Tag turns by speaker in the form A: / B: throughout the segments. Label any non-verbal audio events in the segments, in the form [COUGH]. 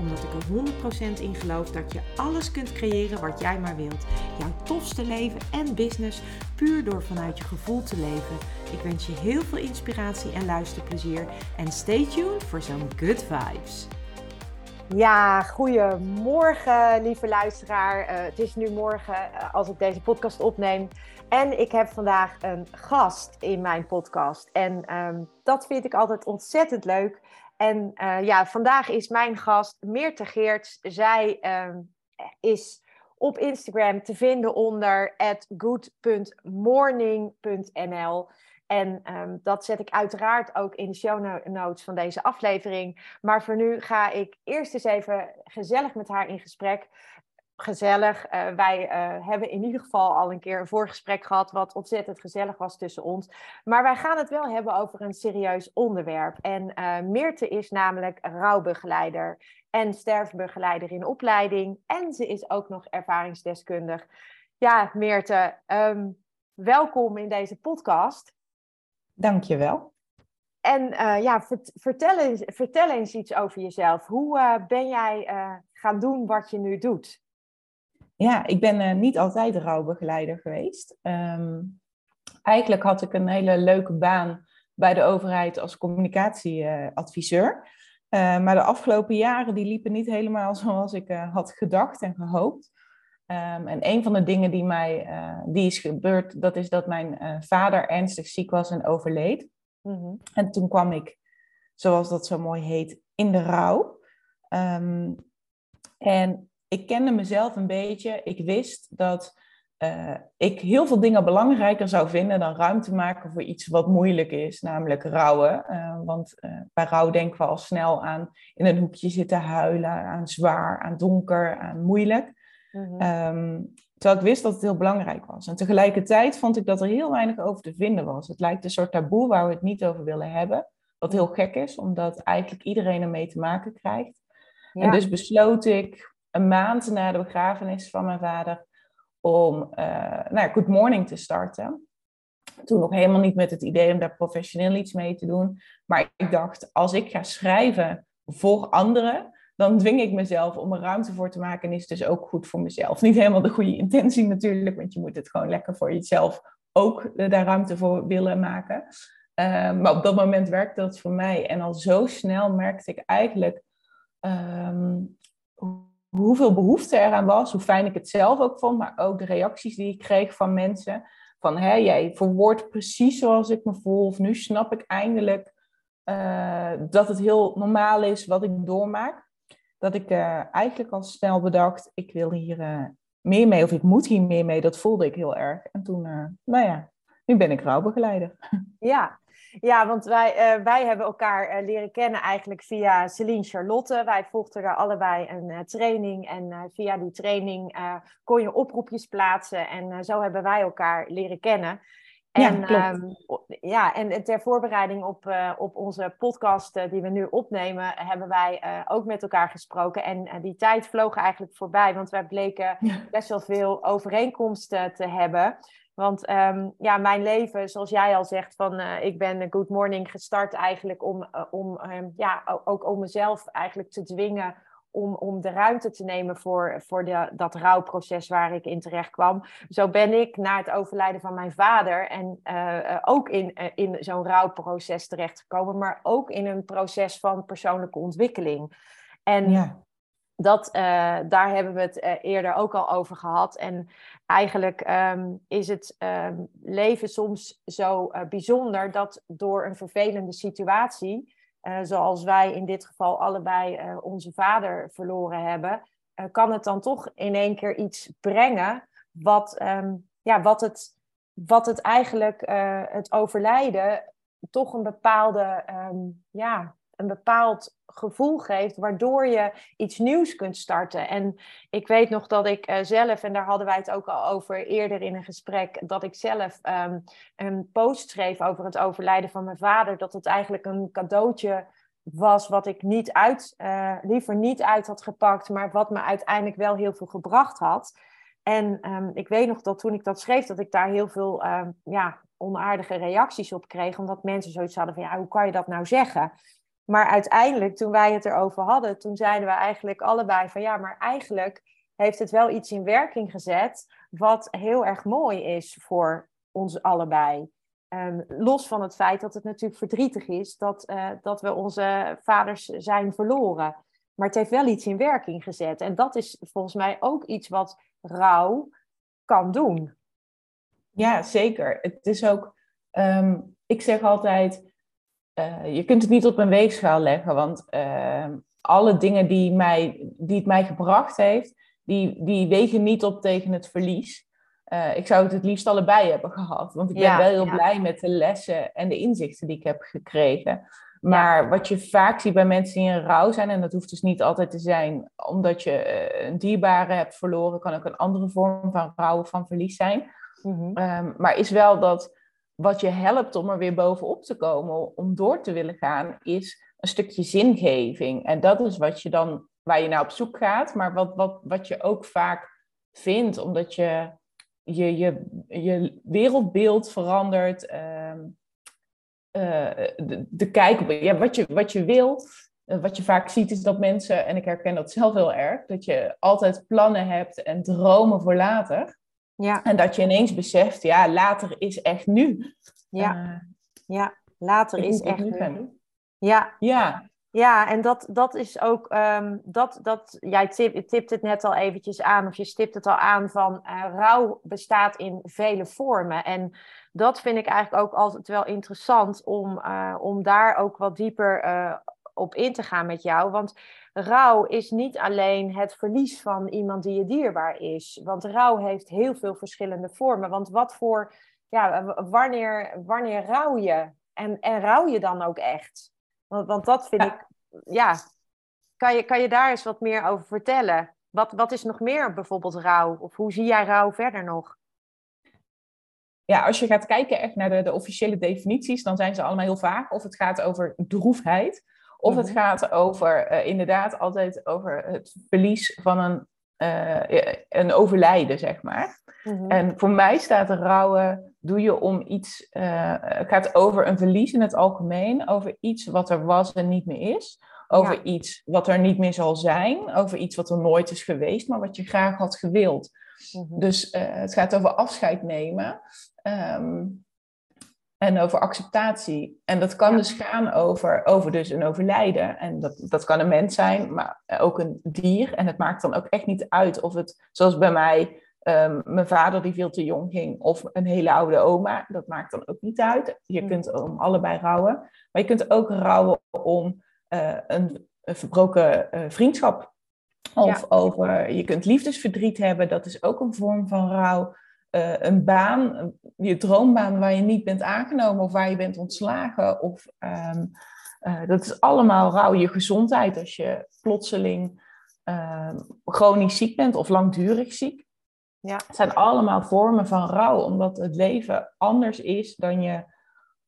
A: Omdat ik er 100% in geloof dat je alles kunt creëren wat jij maar wilt. Jouw tofste leven en business puur door vanuit je gevoel te leven. Ik wens je heel veel inspiratie en luisterplezier. En stay tuned voor zo'n good vibes.
B: Ja, goedemorgen lieve luisteraar. Uh, het is nu morgen uh, als ik deze podcast opneem. En ik heb vandaag een gast in mijn podcast. En um, dat vind ik altijd ontzettend leuk. En uh, ja, vandaag is mijn gast Meerte Geerts. Zij um, is op Instagram te vinden onder good.morning.nl. En um, dat zet ik uiteraard ook in de show notes van deze aflevering. Maar voor nu ga ik eerst eens even gezellig met haar in gesprek. Gezellig. Uh, wij uh, hebben in ieder geval al een keer een voorgesprek gehad, wat ontzettend gezellig was tussen ons. Maar wij gaan het wel hebben over een serieus onderwerp. En uh, Meerte is namelijk rouwbegeleider en sterfbegeleider in opleiding. En ze is ook nog ervaringsdeskundig. Ja, Meerte, um, welkom in deze podcast.
C: Dankjewel.
B: En ja, vertel eens, vertel eens iets over jezelf. Hoe ben jij gaan doen wat je nu doet?
C: Ja, ik ben niet altijd rouwbegeleider geweest. Um, eigenlijk had ik een hele leuke baan bij de overheid als communicatieadviseur. maar de afgelopen jaren die liepen niet helemaal [LAUGHS] zoals ik had gedacht en gehoopt. Um, en een van de dingen die mij die is gebeurd, dat is dat mijn vader ernstig ziek was en overleed. Mm-hmm. En toen kwam ik, zoals dat zo mooi heet, in de rouw. Um, en ik kende mezelf een beetje. Ik wist dat uh, ik heel veel dingen belangrijker zou vinden dan ruimte maken voor iets wat moeilijk is, namelijk rouwen. want bij rouw denken we al snel aan in een hoekje zitten huilen, aan zwaar, aan donker, aan moeilijk. Mm-hmm. Um, terwijl ik wist dat het heel belangrijk was. En tegelijkertijd vond ik dat er heel weinig over te vinden was. Het lijkt een soort taboe waar we het niet over willen hebben. Wat heel gek is, omdat eigenlijk iedereen ermee te maken krijgt. Ja. En dus besloot ik een maand na de begrafenis van mijn vader om uh, nou Good Morning te starten. Toen nog helemaal niet met het idee om daar professioneel iets mee te doen. Maar ik dacht, als ik ga schrijven voor anderen, dan dwing ik mezelf om er ruimte voor te maken. En is dus ook goed voor mezelf. Niet helemaal de goede intentie natuurlijk, want je moet het gewoon lekker voor jezelf ook eh, daar ruimte voor willen maken. Uh, maar op dat moment werkte dat voor mij. En al zo snel merkte ik eigenlijk um, hoeveel behoefte eraan was. Hoe fijn ik het zelf ook vond, maar ook de reacties die ik kreeg van mensen. Van, hé, jij verwoordt precies zoals ik me voel. Of nu snap ik eindelijk uh, dat het heel normaal is wat ik doormaak dat ik uh, eigenlijk al snel bedacht, ik wil hier uh, meer mee of ik moet hier meer mee. Dat voelde ik heel erg. En toen, nou ja, nu ben ik rouwbegeleider.
B: Ja, ja want wij, wij hebben elkaar leren kennen eigenlijk via Celine Charlotte. Wij volgden er allebei een training en via die training kon je oproepjes plaatsen. En zo hebben wij elkaar leren kennen. En, ja, um, ja, en ter voorbereiding op, uh, op onze podcast uh, die we nu opnemen, hebben wij uh, ook met elkaar gesproken. En die tijd vloog eigenlijk voorbij, want wij bleken best wel veel overeenkomsten te hebben. Want um, ja, mijn leven, zoals jij al zegt, van ik ben Good Morning gestart eigenlijk om, om um, ja, ook om mezelf eigenlijk te dwingen om, om de ruimte te nemen voor, voor de, dat rouwproces waar ik in terecht kwam. Zo ben ik na het overlijden van mijn vader en uh, ook in, in zo'n rouwproces terechtgekomen, maar ook in een proces van persoonlijke ontwikkeling. En ja. Dat, uh, daar hebben we het eerder ook al over gehad. En eigenlijk um, is het um, leven soms zo bijzonder dat door een vervelende situatie zoals wij in dit geval allebei onze vader verloren hebben, kan het dan toch in één keer iets brengen wat, um, ja, wat, het, wat het eigenlijk, het overlijden, toch een bepaalde ja, een bepaald gevoel geeft, waardoor je iets nieuws kunt starten. En ik weet nog dat ik uh, zelf, en daar hadden wij het ook al over eerder in een gesprek, dat ik zelf ehm, een post schreef over het overlijden van mijn vader, dat het eigenlijk een cadeautje was wat ik niet uit, uh, liever niet uit had gepakt, maar wat me uiteindelijk wel heel veel gebracht had. En um, ik weet nog dat toen ik dat schreef, dat ik daar heel veel um, ja, onaardige reacties op kreeg, omdat mensen zoiets hadden van, ja, hoe kan je dat nou zeggen? Maar uiteindelijk, toen wij het erover hadden, toen zeiden we eigenlijk allebei van, ja, maar eigenlijk heeft het wel iets in werking gezet, wat heel erg mooi is voor ons allebei. Um, los van het feit dat het natuurlijk verdrietig is dat, uh, dat we onze vaders zijn verloren. Maar het heeft wel iets in werking gezet. En dat is volgens mij ook iets wat rouw kan doen.
C: Ja, zeker. Het is ook, um, ik zeg altijd, uh, je kunt het niet op een weegschaal leggen, want uh, alle dingen die, mij, die het mij gebracht heeft, die, die wegen niet op tegen het verlies. Uh, ik zou het het liefst allebei hebben gehad, want ik ben wel heel ja. blij met de lessen en de inzichten die ik heb gekregen. Maar ja. wat je vaak ziet bij mensen die in rouw zijn, en dat hoeft dus niet altijd te zijn omdat je een dierbare hebt verloren, kan ook een andere vorm van rouw of van verlies zijn. Mm-hmm. Um, maar is wel dat wat je helpt om er weer bovenop te komen, om door te willen gaan, is een stukje zingeving. En dat is wat je dan, waar je naar op zoek gaat, maar wat, wat, wat je ook vaak vindt, omdat je je, je, je wereldbeeld verandert. Uh, uh, de, de kijk ja, wat, je, wat je wil. Uh, wat je vaak ziet is dat mensen, en ik herken dat zelf heel erg, dat je altijd plannen hebt en dromen voor later. Ja. En dat je ineens beseft, ja, later is echt nu.
B: Ja, uh, ja later is echt nu.
C: nu.
B: Ja.
C: ja.
B: Ja, en dat, dat is ook, um, dat, dat, jij tip, tipt het net al eventjes aan, of je stipt het al aan van uh, rouw bestaat in vele vormen. En dat vind ik eigenlijk ook altijd wel interessant om, uh, om daar ook wat dieper op in te gaan met jou. Want rouw is niet alleen het verlies van iemand die je dierbaar is. Want rouw heeft heel veel verschillende vormen. Want wat voor, ja, wanneer, wanneer rouw je? En, en rouw je dan ook echt? Want, want dat vind ja. ik, ja. Kan je, kan je daar eens wat meer over vertellen? Wat, wat is nog meer bijvoorbeeld rouw? Of hoe zie jij rouw verder nog?
C: Ja, als je gaat kijken echt naar de, de officiële definities, dan zijn ze allemaal heel vaag. Of het gaat over droefheid, of het gaat over uh, inderdaad altijd over het verlies van een, uh, een overlijden, zeg maar. Mm-hmm. En voor mij staat rouwen, doe je om iets, uh, het gaat over een verlies in het algemeen, over iets wat er was en niet meer is. Over ja. iets wat er niet meer zal zijn, over iets wat er nooit is geweest, maar wat je graag had gewild. Mm-hmm. Dus het gaat over afscheid nemen. Um, en over acceptatie. En dat kan ja. dus gaan over, over dus een overlijden. En dat, dat kan een mens zijn, maar ook een dier. En het maakt dan ook echt niet uit of het, zoals bij mij, um, mijn vader die veel te jong ging, of een hele oude oma. Dat maakt dan ook niet uit. Je kunt om allebei rouwen. Maar je kunt ook rouwen om uh, een, een, verbroken uh, vriendschap. Of ja. over, je kunt liefdesverdriet hebben, dat is ook een vorm van rouw. Uh, een baan, je droombaan waar je niet bent aangenomen of waar je bent ontslagen. Of, um, uh, dat is allemaal rouw je gezondheid als je plotseling uh, chronisch ziek bent of langdurig ziek. Ja. Het zijn allemaal vormen van rouw, omdat het leven anders is dan je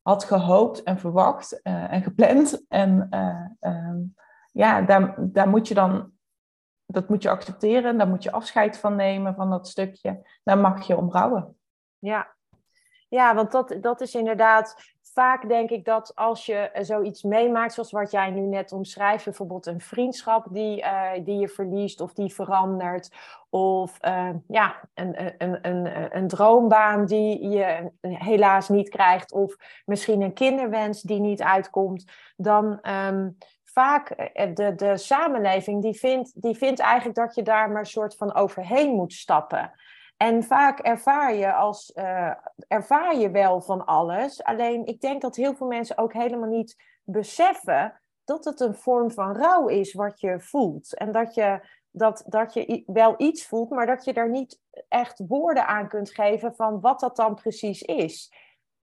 C: had gehoopt en verwacht eh, en gepland. En um, ja, daar, daar moet je dan dat moet je accepteren, daar moet je afscheid van nemen van dat stukje. Daar mag je om rouwen.
B: Ja, ja want dat, dat is inderdaad vaak denk ik dat als je zoiets meemaakt, zoals wat jij nu net omschrijft, bijvoorbeeld een vriendschap die, uh, die je verliest of die verandert, of uh, ja, een, een, een, een droombaan die je helaas niet krijgt, of misschien een kinderwens die niet uitkomt, dan. Um, vaak eh, de, de samenleving die vindt, die vindt eigenlijk dat je daar maar een soort van overheen moet stappen. En vaak ervaar je, als, uh, ervaar je wel van alles. Alleen ik denk dat heel veel mensen ook helemaal niet beseffen dat het een vorm van rouw is wat je voelt. En dat je, dat, dat je wel iets voelt, maar dat je daar niet echt woorden aan kunt geven van wat dat dan precies is.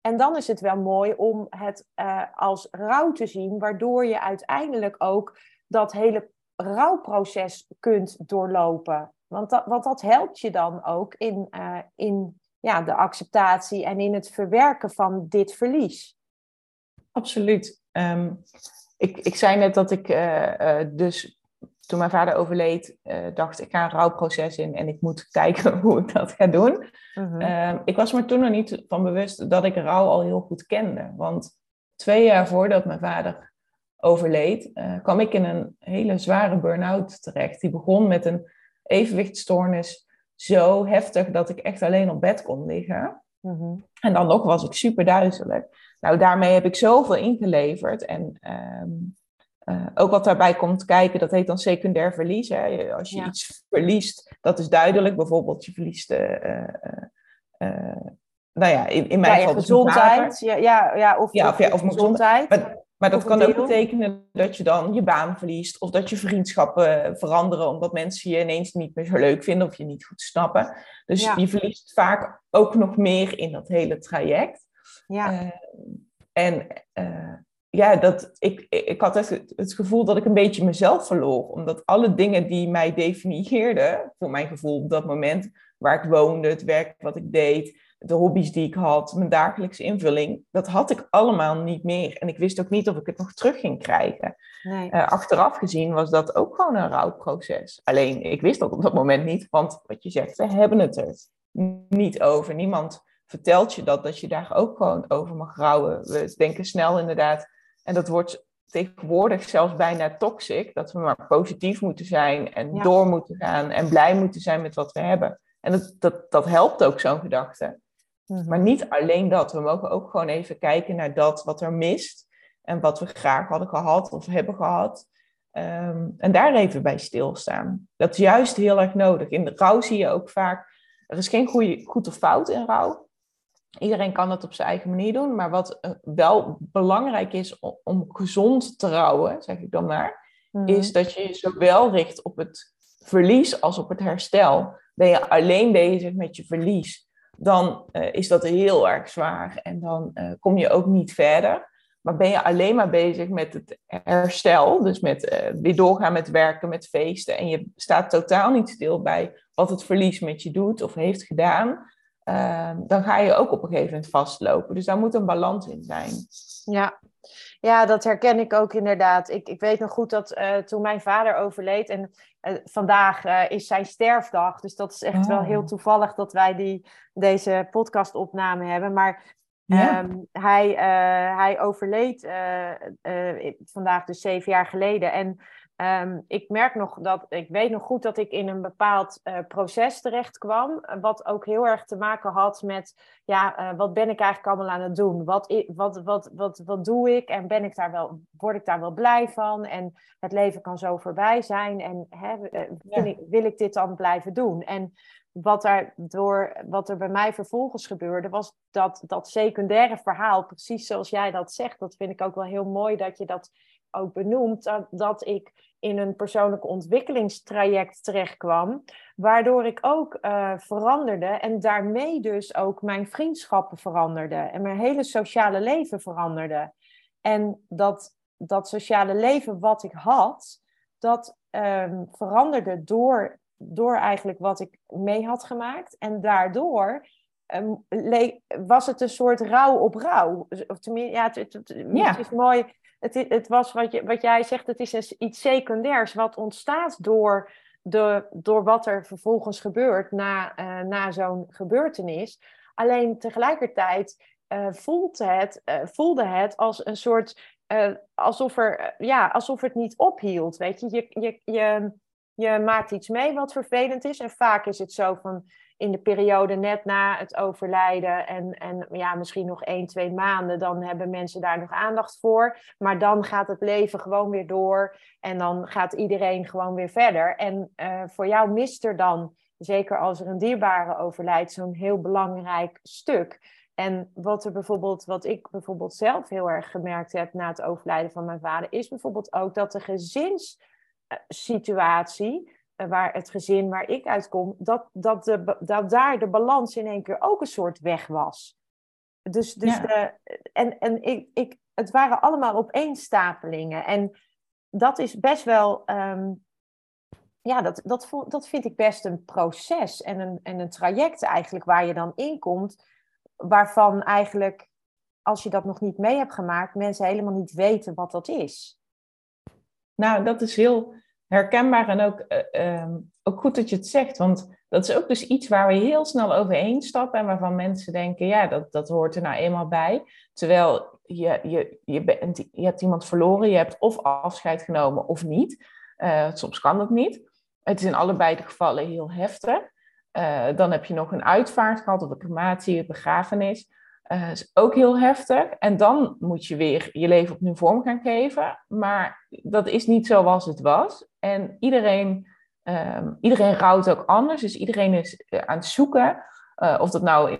B: En dan is het wel mooi om het uh, als rouw te zien, waardoor je uiteindelijk ook dat hele rouwproces kunt doorlopen. Want dat, want dat helpt je dan ook in, uh, in ja, de acceptatie en in het verwerken van dit verlies.
C: Absoluut. Um, ik, ik zei net dat ik uh, dus toen mijn vader overleed, uh, dacht ik ga een rouwproces in en ik moet kijken [LAUGHS] hoe ik dat ga doen. Uh ik was me toen nog niet van bewust dat ik rouw al heel goed kende. Want twee jaar voordat mijn vader overleed, uh, kwam ik in een hele zware burn-out terecht. Die begon met een evenwichtstoornis zo heftig dat ik echt alleen op bed kon liggen. Mhm. En dan nog was ik super duizelig. Nou, daarmee heb ik zoveel ingeleverd. En um, uh, ook wat daarbij komt kijken, dat heet dan secundair verlies. Hè. Als je iets verliest, dat is duidelijk. Bijvoorbeeld, je verliest, uh, uh, nou ja, in, in mijn
B: ja,
C: geval
B: dus gezondheid. Ja, ja, ja, of,
C: ja,
B: of, ja,
C: of gezondheid. Maar, maar dat kan ook betekenen dat je dan je baan verliest. Of dat je vriendschappen veranderen omdat mensen je ineens niet meer zo leuk vinden of je niet goed snappen. Dus ja. je verliest vaak ook nog meer in dat hele traject. Ja. en ja, dat, ik, ik had het, het gevoel dat ik een beetje mezelf verloor. Omdat alle dingen die mij definieerden, voor mijn gevoel op dat moment, waar ik woonde, het werk wat ik deed, de hobby's die ik had, mijn dagelijkse invulling, dat had ik allemaal niet meer. En ik wist ook niet of ik het nog terug ging krijgen. Nee. Uh, achteraf gezien was dat ook gewoon een rouwproces. Alleen, ik wist dat op dat moment niet, want wat je zegt, we hebben het er niet over. Niemand vertelt je dat, dat je daar ook gewoon over mag rouwen. We denken snel inderdaad en dat wordt tegenwoordig zelfs bijna toxic, dat we maar positief moeten zijn en door moeten gaan en blij moeten zijn met wat we hebben. En dat, dat, dat helpt ook zo'n gedachte. Mhm. Maar niet alleen dat. We mogen ook gewoon even kijken naar dat wat er mist en wat we graag hadden gehad of hebben gehad. Ehm, en daar even bij stilstaan. Dat is juist heel erg nodig. In de rouw zie je ook vaak, er is geen goede, goed of fout in rouw. Iedereen kan het op zijn eigen manier doen, maar wat eh, wel belangrijk is om, gezond te rouwen, zeg ik dan maar, mhm. is dat je je zowel richt op het verlies als op het herstel. Ben je alleen bezig met je verlies, dan uh, is dat heel erg zwaar en dan uh, kom je ook niet verder. Maar ben je alleen maar bezig met het herstel, dus met uh, weer doorgaan met werken, met feesten, en je staat totaal niet stil bij wat het verlies met je doet of heeft gedaan, uh, dan ga je ook op een gegeven moment vastlopen. Dus daar moet een balans in zijn.
B: Ja, ja dat herken ik ook inderdaad. Ik, ik weet nog goed dat uh, toen mijn vader overleed en uh, vandaag uh, is zijn sterfdag. Dus dat is echt wel heel oh. toevallig dat wij die, deze podcastopname hebben. Maar ja. Um, hij, hij overleed vandaag dus zeven jaar geleden. En Um, ik merk nog dat, ik weet nog goed dat ik in een bepaald uh, proces terecht kwam, wat ook heel erg te maken had met, ja, uh, wat ben ik eigenlijk allemaal aan het doen? Wat, wat, wat, wat, wat doe ik? En ben ik daar wel, word ik daar wel blij van? En het leven kan zo voorbij zijn. En hè, eh, ja. ik, wil ik dit dan blijven doen? En wat er, door, wat er bij mij vervolgens gebeurde, was dat, dat secundaire verhaal, precies zoals jij dat zegt. Dat vind ik ook wel heel mooi dat je dat ook benoemt, dat, dat ik in een persoonlijk ontwikkelingstraject terechtkwam, waardoor ik ook uh, veranderde en daarmee dus ook mijn vriendschappen veranderden en mijn hele sociale leven veranderde. En dat, dat sociale leven wat ik had, dat um, veranderde door, door eigenlijk wat ik mee had gemaakt. En daardoor um, was het een soort rouw op rouw. Of tenminste, ja, het, het, het, ja. het is mooi het, het was wat, je, wat jij zegt, het is iets secundairs wat ontstaat door, de, door wat er vervolgens gebeurt na, uh, na zo'n gebeurtenis. Alleen tegelijkertijd voelt het, uh, voelde het als een soort, alsof, er, ja, alsof het niet ophield. Weet je? Je, je, je, je maakt iets mee wat vervelend is. En vaak is het zo van in de periode net na het overlijden en, en ja, misschien nog één, twee maanden, dan hebben mensen daar nog aandacht voor. Maar dan gaat het leven gewoon weer door en dan gaat iedereen gewoon weer verder. En uh, voor jou mist er dan, zeker als er een dierbare overlijdt, zo'n heel belangrijk stuk. En wat er bijvoorbeeld, wat ik bijvoorbeeld zelf heel erg gemerkt heb na het overlijden van mijn vader, is bijvoorbeeld ook dat de gezinssituatie eh, waar het gezin waar ik uitkom, dat, dat, de, dat daar de balans in één keer ook een soort weg was. Dus, dus de, en, en ik, ik, het waren allemaal opeenstapelingen. En dat is best wel, ehm, ja, dat, dat, dat vind ik best een proces en een, en een traject eigenlijk waar je dan in komt, waarvan eigenlijk, als je dat nog niet mee hebt gemaakt, mensen helemaal niet weten wat dat is.
C: Nou, dat is heel herkenbaar en ook, uh, um, ook goed dat je het zegt, want dat is ook dus iets waar we heel snel overheen stappen en waarvan mensen denken, ja, dat, dat hoort er nou eenmaal bij. Terwijl je, je, je, bent, je hebt iemand verloren, je hebt of afscheid genomen of niet. Uh, soms kan dat niet. Het is in allebei de gevallen heel heftig. Uh, dan heb je nog een uitvaart gehad of een crematie, een begrafenis. Uh, is ook heel heftig. En dan moet je weer je leven opnieuw vorm gaan geven. Maar dat is niet zoals het was. En iedereen Um, iedereen rouwt ook anders, dus iedereen is eh, aan het zoeken. Uh, of dat nou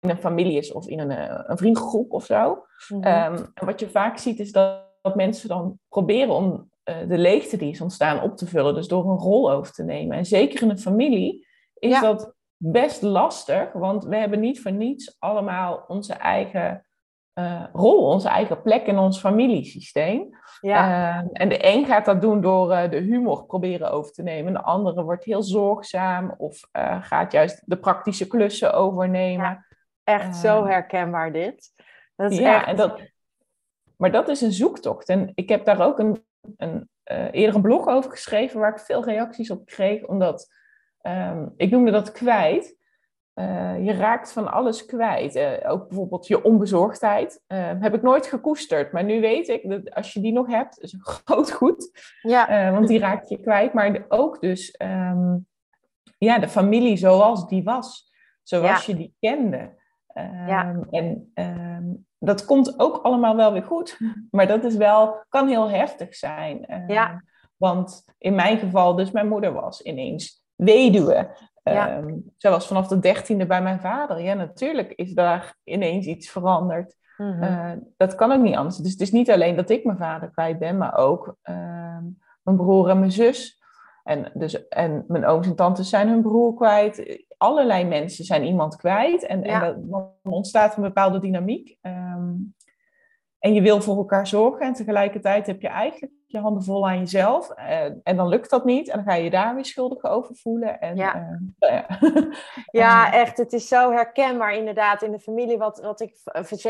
C: in een familie is of in een, eh, een vriendengroep of zo. Mm -hmm. um, en wat je vaak ziet is dat, dat mensen dan proberen om uh, de leegte die is ontstaan op te vullen. Dus door een rol over te nemen. En zeker in een familie is ja. dat best lastig, want we hebben niet voor niets allemaal onze eigen uh, rol, onze eigen plek in ons familiesysteem. Ja. Uh, en de een gaat dat doen door uh, de humor proberen over te nemen. De andere wordt heel zorgzaam of gaat juist de praktische klussen overnemen. Ja,
B: echt zo herkenbaar dit.
C: Dat is ja, echt... en dat, maar dat is een zoektocht. En ik heb daar ook een, een, eerder een blog over geschreven waar ik veel reacties op kreeg. Omdat um, ik noemde dat kwijt. Uh, je raakt van alles kwijt. Uh, ook bijvoorbeeld je onbezorgdheid. Uh, heb ik nooit gekoesterd. Maar nu weet ik dat als je die nog hebt, is een [LAUGHS] groot goed. Ja. want die raak je kwijt. Maar ook dus um, ja, de familie zoals die was. Zoals ja. je die kende. Ja. En um, dat komt ook allemaal wel weer goed. Maar dat is wel, kan heel heftig zijn. Ja. Want in mijn geval, dus mijn moeder was ineens weduwe. Ja. Um, zij was vanaf de dertiende bij mijn vader. Ja, natuurlijk is daar ineens iets veranderd. Mm -hmm. uh, dat kan ook niet anders. Dus het is niet alleen dat ik mijn vader kwijt ben, maar ook uh, mijn broer en mijn zus. En, dus, en mijn ooms en tantes zijn hun broer kwijt. Allerlei mensen zijn iemand kwijt. En, ja. en dan ontstaat een bepaalde dynamiek. Um, en je wil voor elkaar zorgen en tegelijkertijd heb je eigenlijk je handen vol aan jezelf. En, eh, en dan lukt dat niet en dan ga je daar weer schuldig over voelen. En,
B: ja.
C: Uh, [LAUGHS]
B: ja. ja, echt. Het is zo herkenbaar inderdaad in de familie wat, wat ik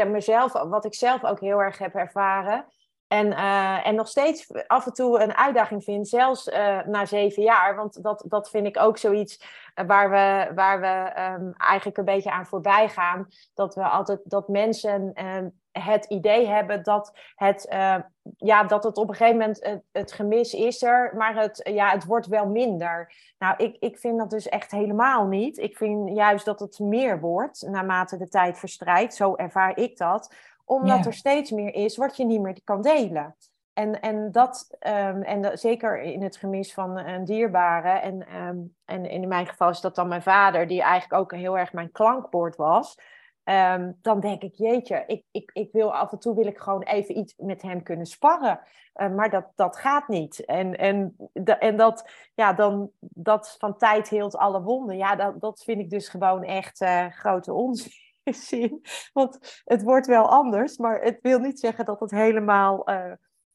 B: mezelf, wat ik zelf ook heel erg heb ervaren. En, uh, en nog steeds af en toe een uitdaging vind, zelfs uh, na zeven jaar. Want dat, dat vind ik ook zoiets waar we, waar we um, eigenlijk een beetje aan voorbij gaan. Dat we altijd dat mensen um, het idee hebben dat het, uh, ja, dat het op een gegeven moment het, het, gemis is er, maar het, ja, het wordt wel minder. Nou, ik, ik vind dat dus echt helemaal niet. Ik vind juist dat het meer wordt naarmate de tijd verstrijkt. Zo ervaar ik dat. Omdat ja. er steeds meer is wat je niet meer kan delen. En, en dat, um, en dat, zeker in het gemis van een dierbare, en, um, en in mijn geval is dat dan mijn vader, die eigenlijk ook heel erg mijn klankbord was. Um, dan denk ik, jeetje, ik, ik, ik wil af en toe wil ik gewoon even iets met hem kunnen sparren. Uh, maar dat, dat gaat niet. En, en, en dat, ja, dan, dat van tijd heelt alle wonden. Ja, dat, dat vind ik dus gewoon echt uh, grote onzin. [LAUGHS] Want het wordt wel anders, maar het wil niet zeggen dat het helemaal. Uh,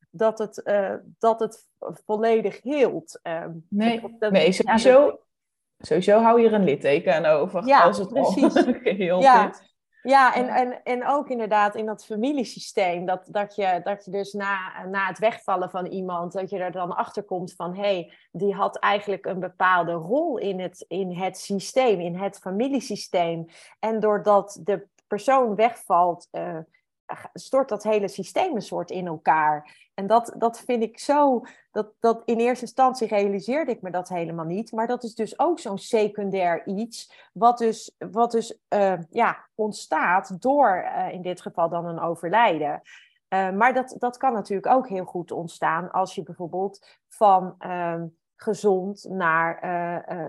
B: dat het, dat het volledig heelt.
C: nee, dat, nee, sowieso, ja, sowieso hou je er een litteken aan over.
B: Ja,
C: als het
B: precies. [LAUGHS]
C: geheel
B: ja.
C: is.
B: Ja, en, en, en ook inderdaad in dat familiesysteem. Dat, dat, je, dat je dus na, na het wegvallen van iemand, dat je er dan achter komt van hé, hey, die had eigenlijk een bepaalde rol in het, in het systeem, in het familiesysteem. En doordat de persoon wegvalt, uh, stort dat hele systeem een soort in elkaar. En dat, dat vind ik zo, dat, dat in eerste instantie realiseerde ik me dat helemaal niet. Maar dat is dus ook zo'n secundair iets, wat dus, wat dus uh, ja, ontstaat door uh, in dit geval dan een overlijden. Maar dat, dat kan natuurlijk ook heel goed ontstaan als je bijvoorbeeld van ehm, gezond naar,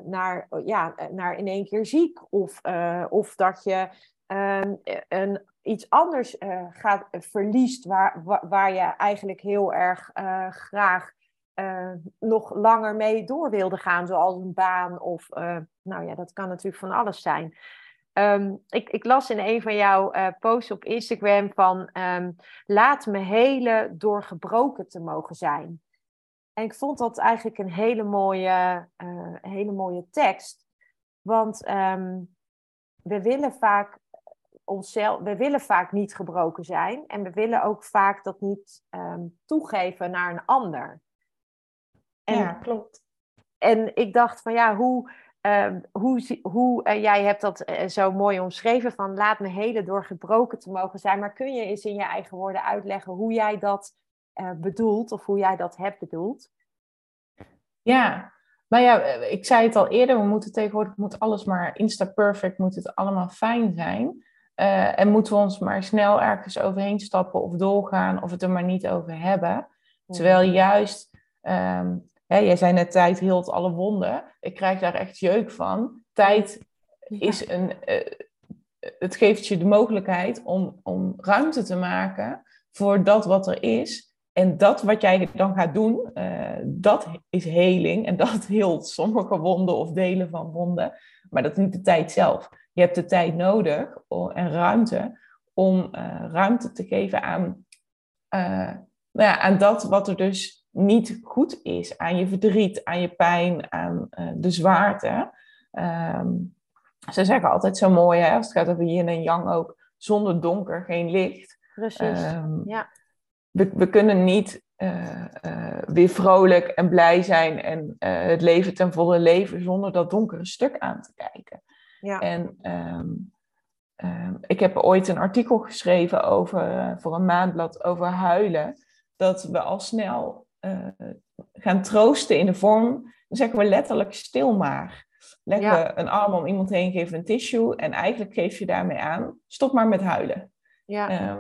B: naar, ja, naar in één keer ziek. Of, of dat je ehm, een iets anders uh, gaat, uh, verliest, waar, waar, je eigenlijk heel erg uh, graag nog langer mee door wilde gaan, zoals een baan of, nou ja, dat kan natuurlijk van alles zijn. Ehm, ik, ik, las in een van jouw posts op Instagram van um, laat me hele doorgebroken te mogen zijn. En ik vond dat eigenlijk een hele mooie, hele mooie tekst. Want um, we willen vaak onszelf, we willen vaak niet gebroken zijn. En we willen ook vaak dat niet toegeven naar een ander.
C: En, ja, klopt.
B: En ik dacht van ja, hoe, uh, hoe, hoe uh, jij hebt dat uh, zo mooi omschreven van laat me hele doorgebroken te mogen zijn. Maar kun je eens in je eigen woorden uitleggen hoe jij dat eh, bedoelt of hoe jij dat hebt bedoeld?
C: Ja, nou ja, ik zei het al eerder, we moeten tegenwoordig moet alles maar insta-perfect, moet het allemaal fijn zijn. En moeten we ons maar snel ergens overheen stappen of doorgaan of het er maar niet over hebben. Terwijl juist um, Hè, jij zei net, tijd hield alle wonden. Ik krijg daar echt jeuk van. Tijd is een... Uh, het geeft je de mogelijkheid om, om ruimte te maken voor dat wat er is. En dat wat jij dan gaat doen, uh, dat is heling. En dat [LAUGHS] hield sommige wonden of delen van wonden. Maar dat is niet de tijd zelf. Je hebt de tijd nodig en ruimte om uh, ruimte te geven aan, nou ja, aan dat wat er dus niet goed is aan je verdriet, aan je pijn, aan uh, de zwaarte. Um, ze zeggen altijd zo mooi, hè, als het gaat over yin en yang ook, zonder donker geen licht.
B: Precies, um, ja.
C: We, we, kunnen niet weer vrolijk en blij zijn en het leven ten volle leven zonder dat donkere stuk aan te kijken.
B: Ja.
C: En um, ik heb ooit een artikel geschreven over, voor een maandblad over huilen. Dat we al snel uh, gaan troosten in de vorm, dan zeggen we letterlijk stil maar. Ja. een arm om iemand heen, geven een tissue en eigenlijk geef je daarmee aan, stop maar met huilen.
B: Ja. Uh,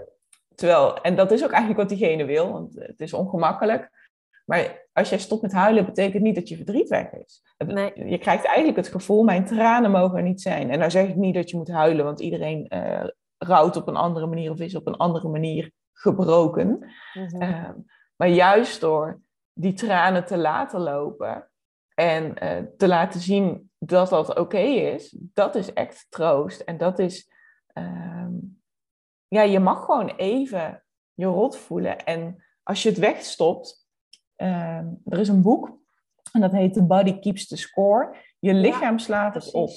C: terwijl, en dat is ook eigenlijk wat diegene wil, want het is ongemakkelijk. Maar als jij stopt met huilen, betekent niet dat je verdriet weg is.
B: Nee.
C: Je krijgt eigenlijk het gevoel, mijn tranen mogen er niet zijn. En nou zeg ik niet dat je moet huilen, want iedereen uh, rouwt op een andere manier of is op een andere manier gebroken.
B: Mm
C: -hmm. Maar juist door die tranen te laten lopen en uh, te laten zien dat dat oké is, dat is echt troost. En dat is, um, ja, je mag gewoon even je rot voelen. En als je het wegstopt, uh, er is een boek en dat heet The Body Keeps the Score. Je lichaam ja, slaat het op.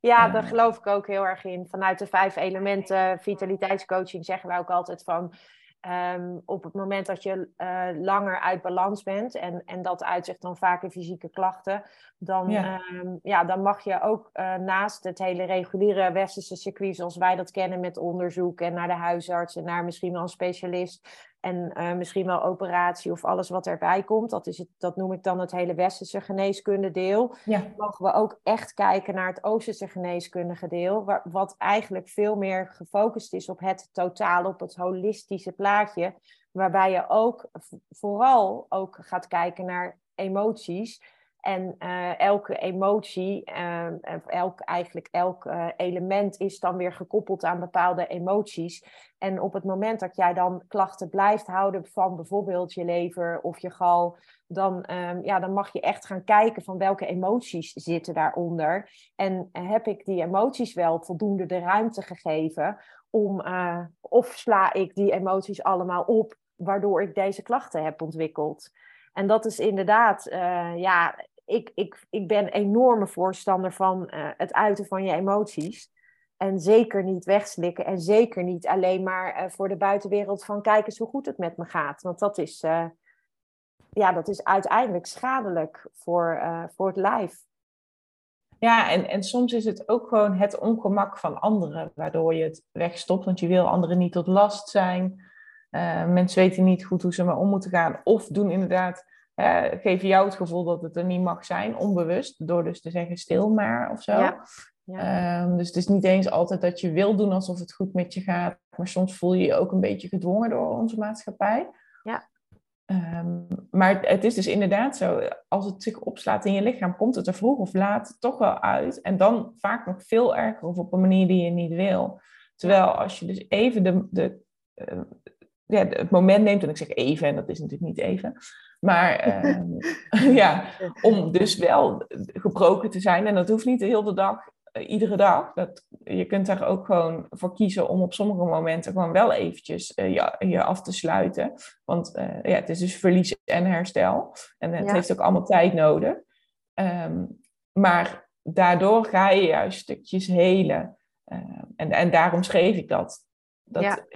B: Ja, daar geloof ik ook heel erg in. Vanuit de vijf elementen vitaliteitscoaching zeggen wij ook altijd van Um, op het moment dat je uh, langer uit balans bent en, en dat uitzicht dan vaak in fysieke klachten, dan, ja. Um, ja dan mag je ook uh, naast het hele reguliere westerse circuit zoals wij dat kennen met onderzoek en naar de huisarts en naar misschien wel een specialist, en uh, misschien wel operatie of alles wat erbij komt. Dat, is het, dat noem ik dan het hele westerse geneeskunde deel.
C: Ja.
B: Mogen we ook echt kijken naar het oosterse geneeskundige deel. Waar, wat eigenlijk veel meer gefocust is op het totaal, op het holistische plaatje. Waarbij je ook vooral ook gaat kijken naar emoties. En uh, elke emotie, uh, elk, eigenlijk elk uh, element is dan weer gekoppeld aan bepaalde emoties. En op het moment dat jij dan klachten blijft houden van bijvoorbeeld je lever of je gal, dan, um, ja, dan mag je echt gaan kijken van welke emoties zitten daaronder. En heb ik die emoties wel voldoende de ruimte gegeven om, of sla ik die emoties allemaal op, waardoor ik deze klachten heb ontwikkeld. En dat is inderdaad, ja, ik, ik, ik ben enorme voorstander van uh, het uiten van je emoties. En zeker niet wegslikken en zeker niet alleen maar uh, voor de buitenwereld van kijk eens hoe goed het met me gaat. Want dat is, uh, ja, dat is uiteindelijk schadelijk voor, voor het lijf.
C: Ja, en, en soms is het ook gewoon het ongemak van anderen, waardoor je het wegstopt, want je wil anderen niet tot last zijn. mensen weten niet goed hoe ze maar om moeten gaan, of doen inderdaad uh, geven jou het gevoel dat het er niet mag zijn, onbewust, door dus te zeggen stil maar of zo.
B: Ja. Ja.
C: Um, dus het is niet eens altijd dat je wil doen alsof het goed met je gaat, maar soms voel je je ook een beetje gedwongen door onze maatschappij.
B: Ja.
C: Um, maar het is dus inderdaad zo, als het zich opslaat in je lichaam, komt het er vroeg of laat toch wel uit. En dan vaak nog veel erger of op een manier die je niet wil. Terwijl als je dus even de, de, uh, ja, het moment neemt, en ik zeg even, en dat is natuurlijk niet even, maar [LAUGHS] uh, [LAUGHS] ja, om dus wel gebroken te zijn. En dat hoeft niet de hele dag iedere dag. Dat, je kunt daar ook gewoon voor kiezen om op sommige momenten gewoon wel eventjes je, je af te sluiten. Want ja, het is dus verlies en herstel. En het heeft ook allemaal tijd nodig. Ehm, maar daardoor ga je juist stukjes helen. en, en daarom schreef ik dat. dat ja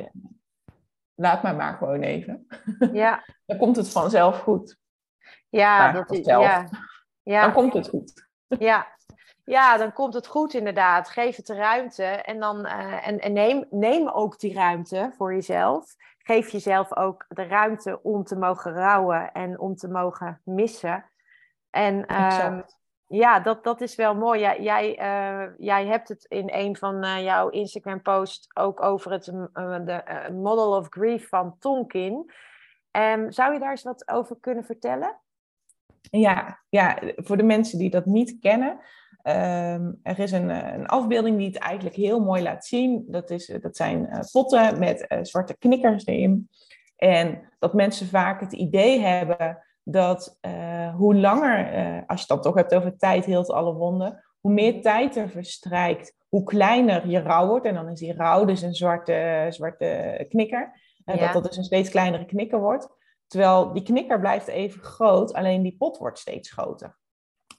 C: laat mij maar gewoon even. [LAUGHS] Ja. Dan komt het vanzelf goed.
B: Ja, dat is, ja.
C: ja. Dan komt het goed.
B: Ja. ja, dan komt het goed inderdaad. Geef het de ruimte en, dan, uh, en, en neem, neem ook die ruimte voor jezelf. Geef jezelf ook de ruimte om te mogen rouwen en om te mogen missen. En um, ja, dat, dat is wel mooi. Jij, jij, uh, jij hebt het in een van uh, jouw Instagram-posts ook over het uh, de, Model of Grief van Tonkin. Um, zou je daar eens wat over kunnen vertellen?
C: Ja, ja voor de mensen die dat niet kennen. Um, er is een, een, afbeelding die het eigenlijk heel mooi laat zien. Dat, is, dat zijn potten met zwarte knikkers erin. En dat mensen vaak het idee hebben dat uh, hoe langer, uh, als je het dan toch hebt over tijd heelt alle wonden, hoe meer tijd er verstrijkt, hoe kleiner je rouw wordt. En dan is die rouw dus een zwarte, zwarte knikker. En dat dat dus een steeds kleinere knikker wordt. Terwijl die knikker blijft even groot, alleen die pot wordt steeds groter.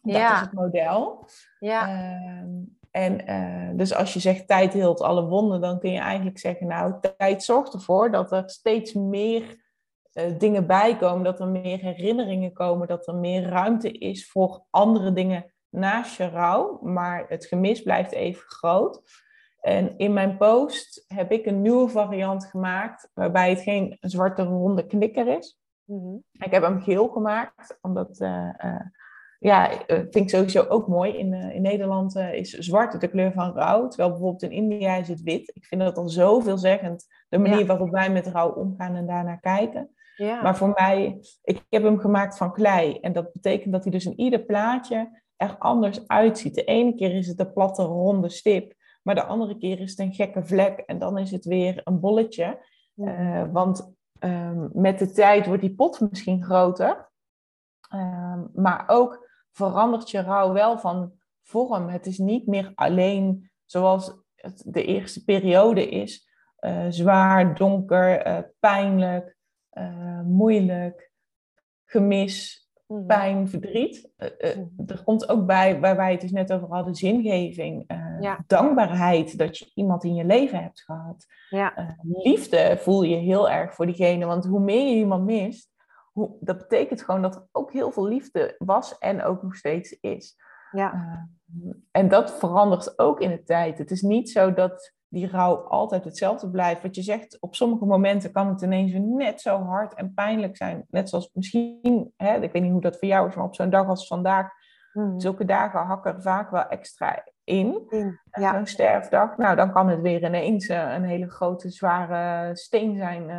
C: Dat is het model. Ja. Uh, en uh, dus als je zegt tijd heelt alle wonden, dan kun je eigenlijk zeggen, nou, tijd zorgt ervoor dat er steeds meer uh, dingen bijkomen, dat er meer herinneringen komen, dat er meer ruimte is voor andere dingen naast je rouw, maar het gemis blijft even groot. En in mijn post heb ik een nieuwe variant gemaakt, waarbij het geen zwarte ronde knikker is. Mhm. Ik heb hem geel gemaakt, omdat, uh, uh, ja, vind ik sowieso ook mooi. In, in Nederland is zwart de kleur van rouw, terwijl bijvoorbeeld in India is het wit. Ik vind dat al zo veelzeggend, de manier waarop wij met rouw omgaan en daarnaar kijken. Ja. Maar voor mij, ik heb hem gemaakt van klei. En dat betekent dat hij dus in ieder plaatje er anders uitziet. De ene keer is het een platte, ronde stip. Maar de andere keer is het een gekke vlek. En dan is het weer een bolletje. Uh, want um, met de tijd wordt die pot misschien groter. Um, maar ook verandert je rouw wel van vorm. Het is niet meer alleen zoals het de eerste periode is. Uh, zwaar, donker, uh, pijnlijk, uh, moeilijk, gemis, mhm. pijn, verdriet. Uh, uh, er komt ook bij, waar wij het dus net over hadden, zingeving, ja. dankbaarheid dat je iemand in je leven hebt gehad. Ja. liefde voel je heel erg voor diegene, want hoe meer je iemand mist, hoe, dat betekent gewoon dat er ook heel veel liefde was en ook nog steeds is. Ja. en dat verandert ook in de tijd. Het is niet zo dat die rouw altijd hetzelfde blijft. Wat je zegt, op sommige momenten kan het ineens net zo hard en pijnlijk zijn. Net zoals misschien, hè, ik weet niet hoe dat voor jou is, maar op zo'n dag als vandaag, mm. zulke dagen hakken vaak wel extra in. Mm, ja. Zo'n sterfdag. Nou, dan kan het weer ineens uh, een hele grote, zware steen zijn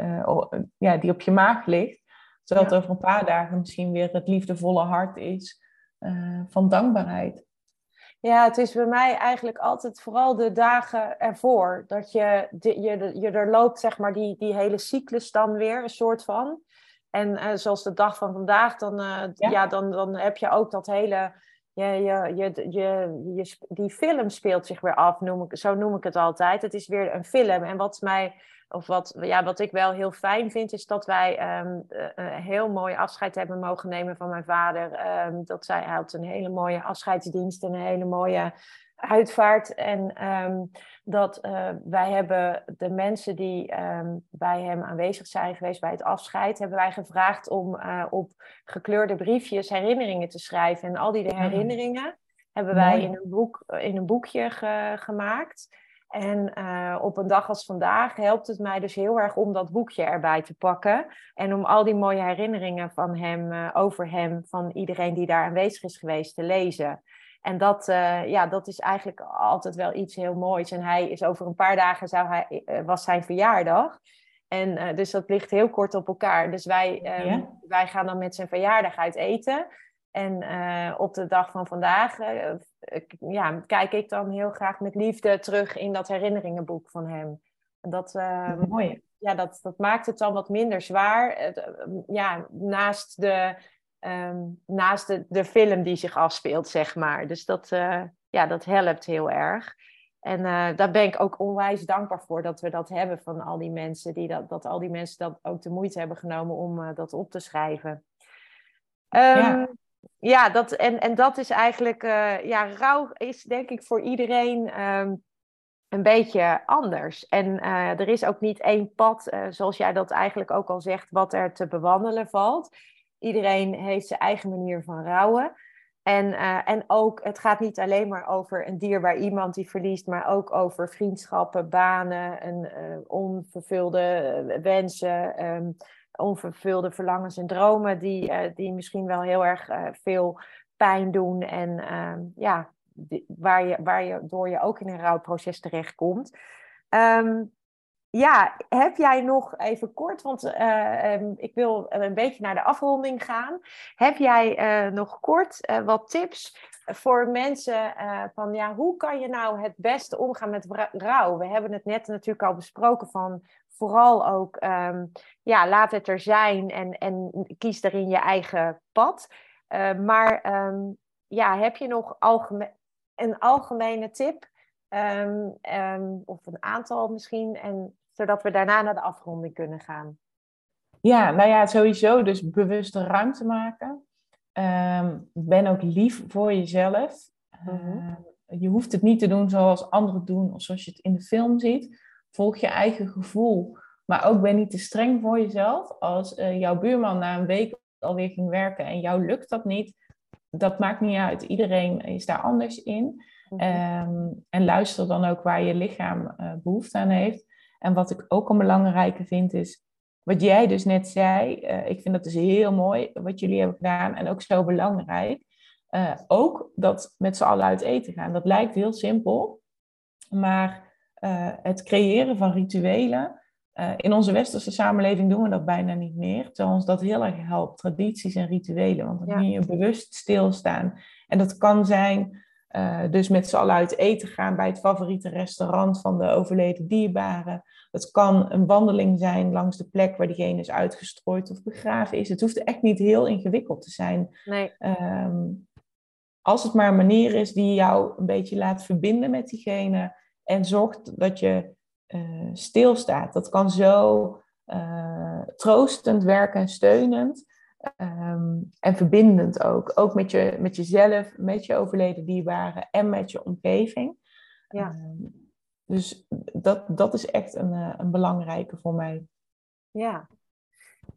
C: uh, uh, ja, die op je maag ligt. Terwijl het over een paar dagen misschien weer het liefdevolle hart is van dankbaarheid.
B: Ja, het is bij mij eigenlijk altijd vooral de dagen ervoor. Dat je, je, je er loopt, zeg maar, die, die hele cyclus dan weer, een soort van. En uh, zoals de dag van vandaag, dan, uh, ja. dan, dan heb je ook dat hele... Je, je, je, je, je, die film speelt zich weer af, noem ik, zo noem ik het altijd. Het is weer een film. En wat mij of wat, ja, wat ik wel heel fijn vind, is dat wij um, een heel mooi afscheid hebben mogen nemen van mijn vader. Um, dat zij, hij had een hele mooie afscheidsdienst en een hele mooie uitvaart. En um, dat uh, wij hebben de mensen die bij hem aanwezig zijn geweest bij het afscheid, hebben wij gevraagd om uh, op gekleurde briefjes herinneringen te schrijven. En al die ah. herinneringen hebben wij in een, boek, in een boekje ge gemaakt. En uh, op een dag als vandaag helpt het mij dus heel erg om dat boekje erbij te pakken. En om al die mooie herinneringen van hem, uh, over hem, van iedereen die daar aanwezig is geweest, te lezen. En dat, uh, ja, dat is eigenlijk altijd wel iets heel moois. En hij is over een paar dagen zou hij, was zijn verjaardag. En dus dat ligt heel kort op elkaar. Dus wij, um, wij gaan dan met zijn verjaardag uit eten. En uh, op de dag van vandaag ja, kijk ik dan heel graag met liefde terug in dat herinneringenboek van hem. Dat, uh, Mooi. Ja, dat, dat maakt het dan wat minder zwaar. ja, naast de, um, naast de, de film die zich afspeelt, zeg maar. Dus dat, ja, dat helpt heel erg. En uh, daar ben ik ook onwijs dankbaar voor dat we dat hebben van al die mensen, die dat, dat al die mensen dat ook de moeite hebben genomen om dat op te schrijven. Um, ja. Ja, dat, en, en dat is eigenlijk, uh, ja, rouw is denk ik voor iedereen um, een beetje anders. En er is ook niet één pad, zoals jij dat eigenlijk ook al zegt, wat er te bewandelen valt. Iedereen heeft zijn eigen manier van rouwen. En, en ook, het gaat niet alleen maar over een dierbaar iemand die verliest, maar ook over vriendschappen, banen, uh, onvervulde eh, wensen, um, onvervulde verlangens en dromen, die, uh, die misschien wel heel erg veel pijn doen en uh, ja, waar, je, waar je door je ook in een rouwproces terechtkomt. Um, ja, heb jij nog even kort, want uh, um, ik wil een beetje naar de afronding gaan. Heb jij nog kort wat tips voor mensen van ja, hoe kan je nou het beste omgaan met rouw? We hebben het net natuurlijk al besproken van vooral ook, um, ja, laat het er zijn en, en kies daarin je eigen pad. maar um, ja, heb je nog een algemene tip? Um, of een aantal misschien, en, zodat we daarna naar de afronding kunnen gaan.
C: Ja, nou ja, sowieso dus bewuste ruimte maken. Um, ben ook lief voor jezelf. Uh, je hoeft het niet te doen zoals anderen doen of zoals je het in de film ziet. Volg je eigen gevoel. Maar ook ben niet te streng voor jezelf. Als uh, jouw buurman na een week alweer ging werken en jou lukt dat niet, dat maakt niet uit. Iedereen is daar anders in. Um, en luister dan ook waar je lichaam uh, behoefte aan heeft. En wat ik ook een belangrijke vind is, wat jij dus net zei, uh, ik vind dat dus heel mooi wat jullie hebben gedaan en ook zo belangrijk. Uh, ook dat met z'n allen uit eten gaan. Dat lijkt heel simpel, maar het creëren van rituelen. in onze westerse samenleving doen we dat bijna niet meer, terwijl ons dat heel erg helpt, tradities en rituelen. Want dan ja. kun je bewust stilstaan. En dat kan zijn uh, dus met z'n allen uit eten gaan bij het favoriete restaurant van de overleden dierbare. Het kan een wandeling zijn langs de plek waar diegene is uitgestrooid of begraven is. Het hoeft echt niet heel ingewikkeld te zijn.
B: Nee.
C: Um, als het maar een manier is die jou een beetje laat verbinden met diegene en zorgt dat je uh, stilstaat. Dat kan zo uh, troostend werken en steunend. Um, en verbindend ook. Ook met, je, met jezelf, met je overleden dierbaren en met je omgeving.
B: Ja. Um,
C: dus dat, dat is echt een, uh, een belangrijke voor mij.
B: Ja,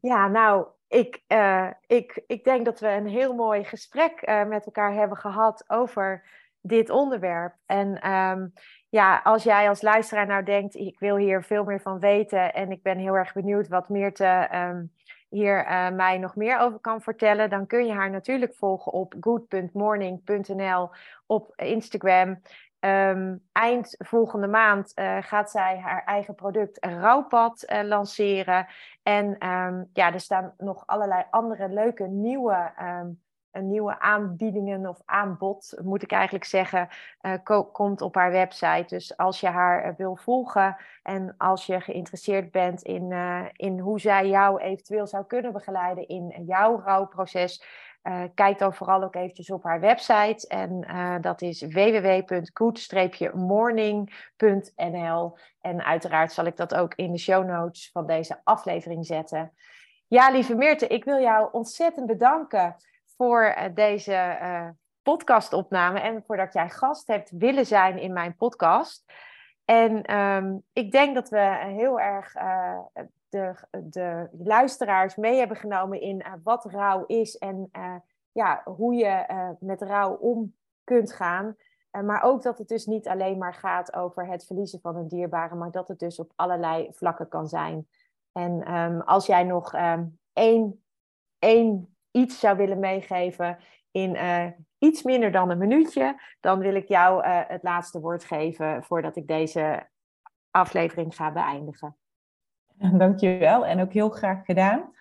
B: ja nou, ik, uh, ik, ik denk dat we een heel mooi gesprek uh, met elkaar hebben gehad over dit onderwerp. En um, ja, als jij als luisteraar nou denkt, ik wil hier veel meer van weten en ik ben heel erg benieuwd wat meer te hier uh, mij nog meer over kan vertellen, dan kun je haar natuurlijk volgen op good.morning.nl op Instagram. Um, eind volgende maand uh, gaat zij haar eigen product Rauwpad uh, lanceren. En um, ja, er staan nog allerlei andere leuke nieuwe um, nieuwe aanbiedingen of aanbod, moet ik eigenlijk zeggen, uh, komt op haar website. Dus als je haar uh, wil volgen en als je geïnteresseerd bent in, uh, in hoe zij jou eventueel zou kunnen begeleiden in jouw rouwproces, kijk dan vooral ook eventjes op haar website. En dat is www.good-morning.nl. En uiteraard zal ik dat ook in de show notes van deze aflevering zetten. Ja, lieve Meerte, ik wil jou ontzettend bedanken voor uh, deze uh, podcastopname en voordat jij gast hebt willen zijn in mijn podcast. En um, ik denk dat we heel erg uh, de, de luisteraars mee hebben genomen in wat rouw is en ja, hoe je met rouw om kunt gaan. maar ook dat het dus niet alleen maar gaat over het verliezen van een dierbare, maar dat het dus op allerlei vlakken kan zijn. En um, als jij nog um, één, één iets zou willen meegeven in uh, iets minder dan een minuutje, dan wil ik jou uh, het laatste woord geven voordat ik deze aflevering ga beëindigen.
C: Dankjewel en ook heel graag gedaan.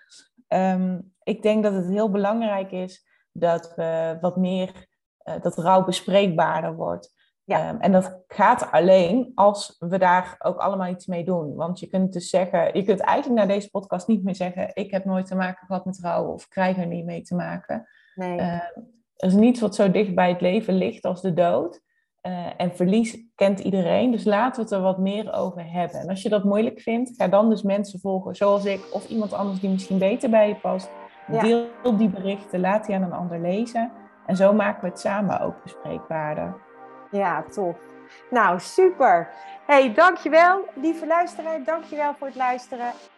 C: Um, ik denk dat het heel belangrijk is dat we wat meer, uh, dat rouw bespreekbaarder wordt. Ja. Um, en dat gaat alleen als we daar ook allemaal iets mee doen. Want je kunt dus zeggen, je kunt eigenlijk naar deze podcast niet meer zeggen: Ik heb nooit te maken gehad met rouw of krijg er niet mee te maken.
B: Nee. Uh,
C: er is niets wat zo dicht bij het leven ligt als de dood. Uh, en verlies kent iedereen, dus laten we het er wat meer over hebben. En als je dat moeilijk vindt, ga dan dus mensen volgen zoals ik of iemand anders die misschien beter bij je past. Deel die berichten, laat die aan een ander lezen. En zo maken we het samen ook bespreekbaarder.
D: Ja, tof. Nou, super. hey, dankjewel, lieve luisteraar. Dankjewel voor het luisteren.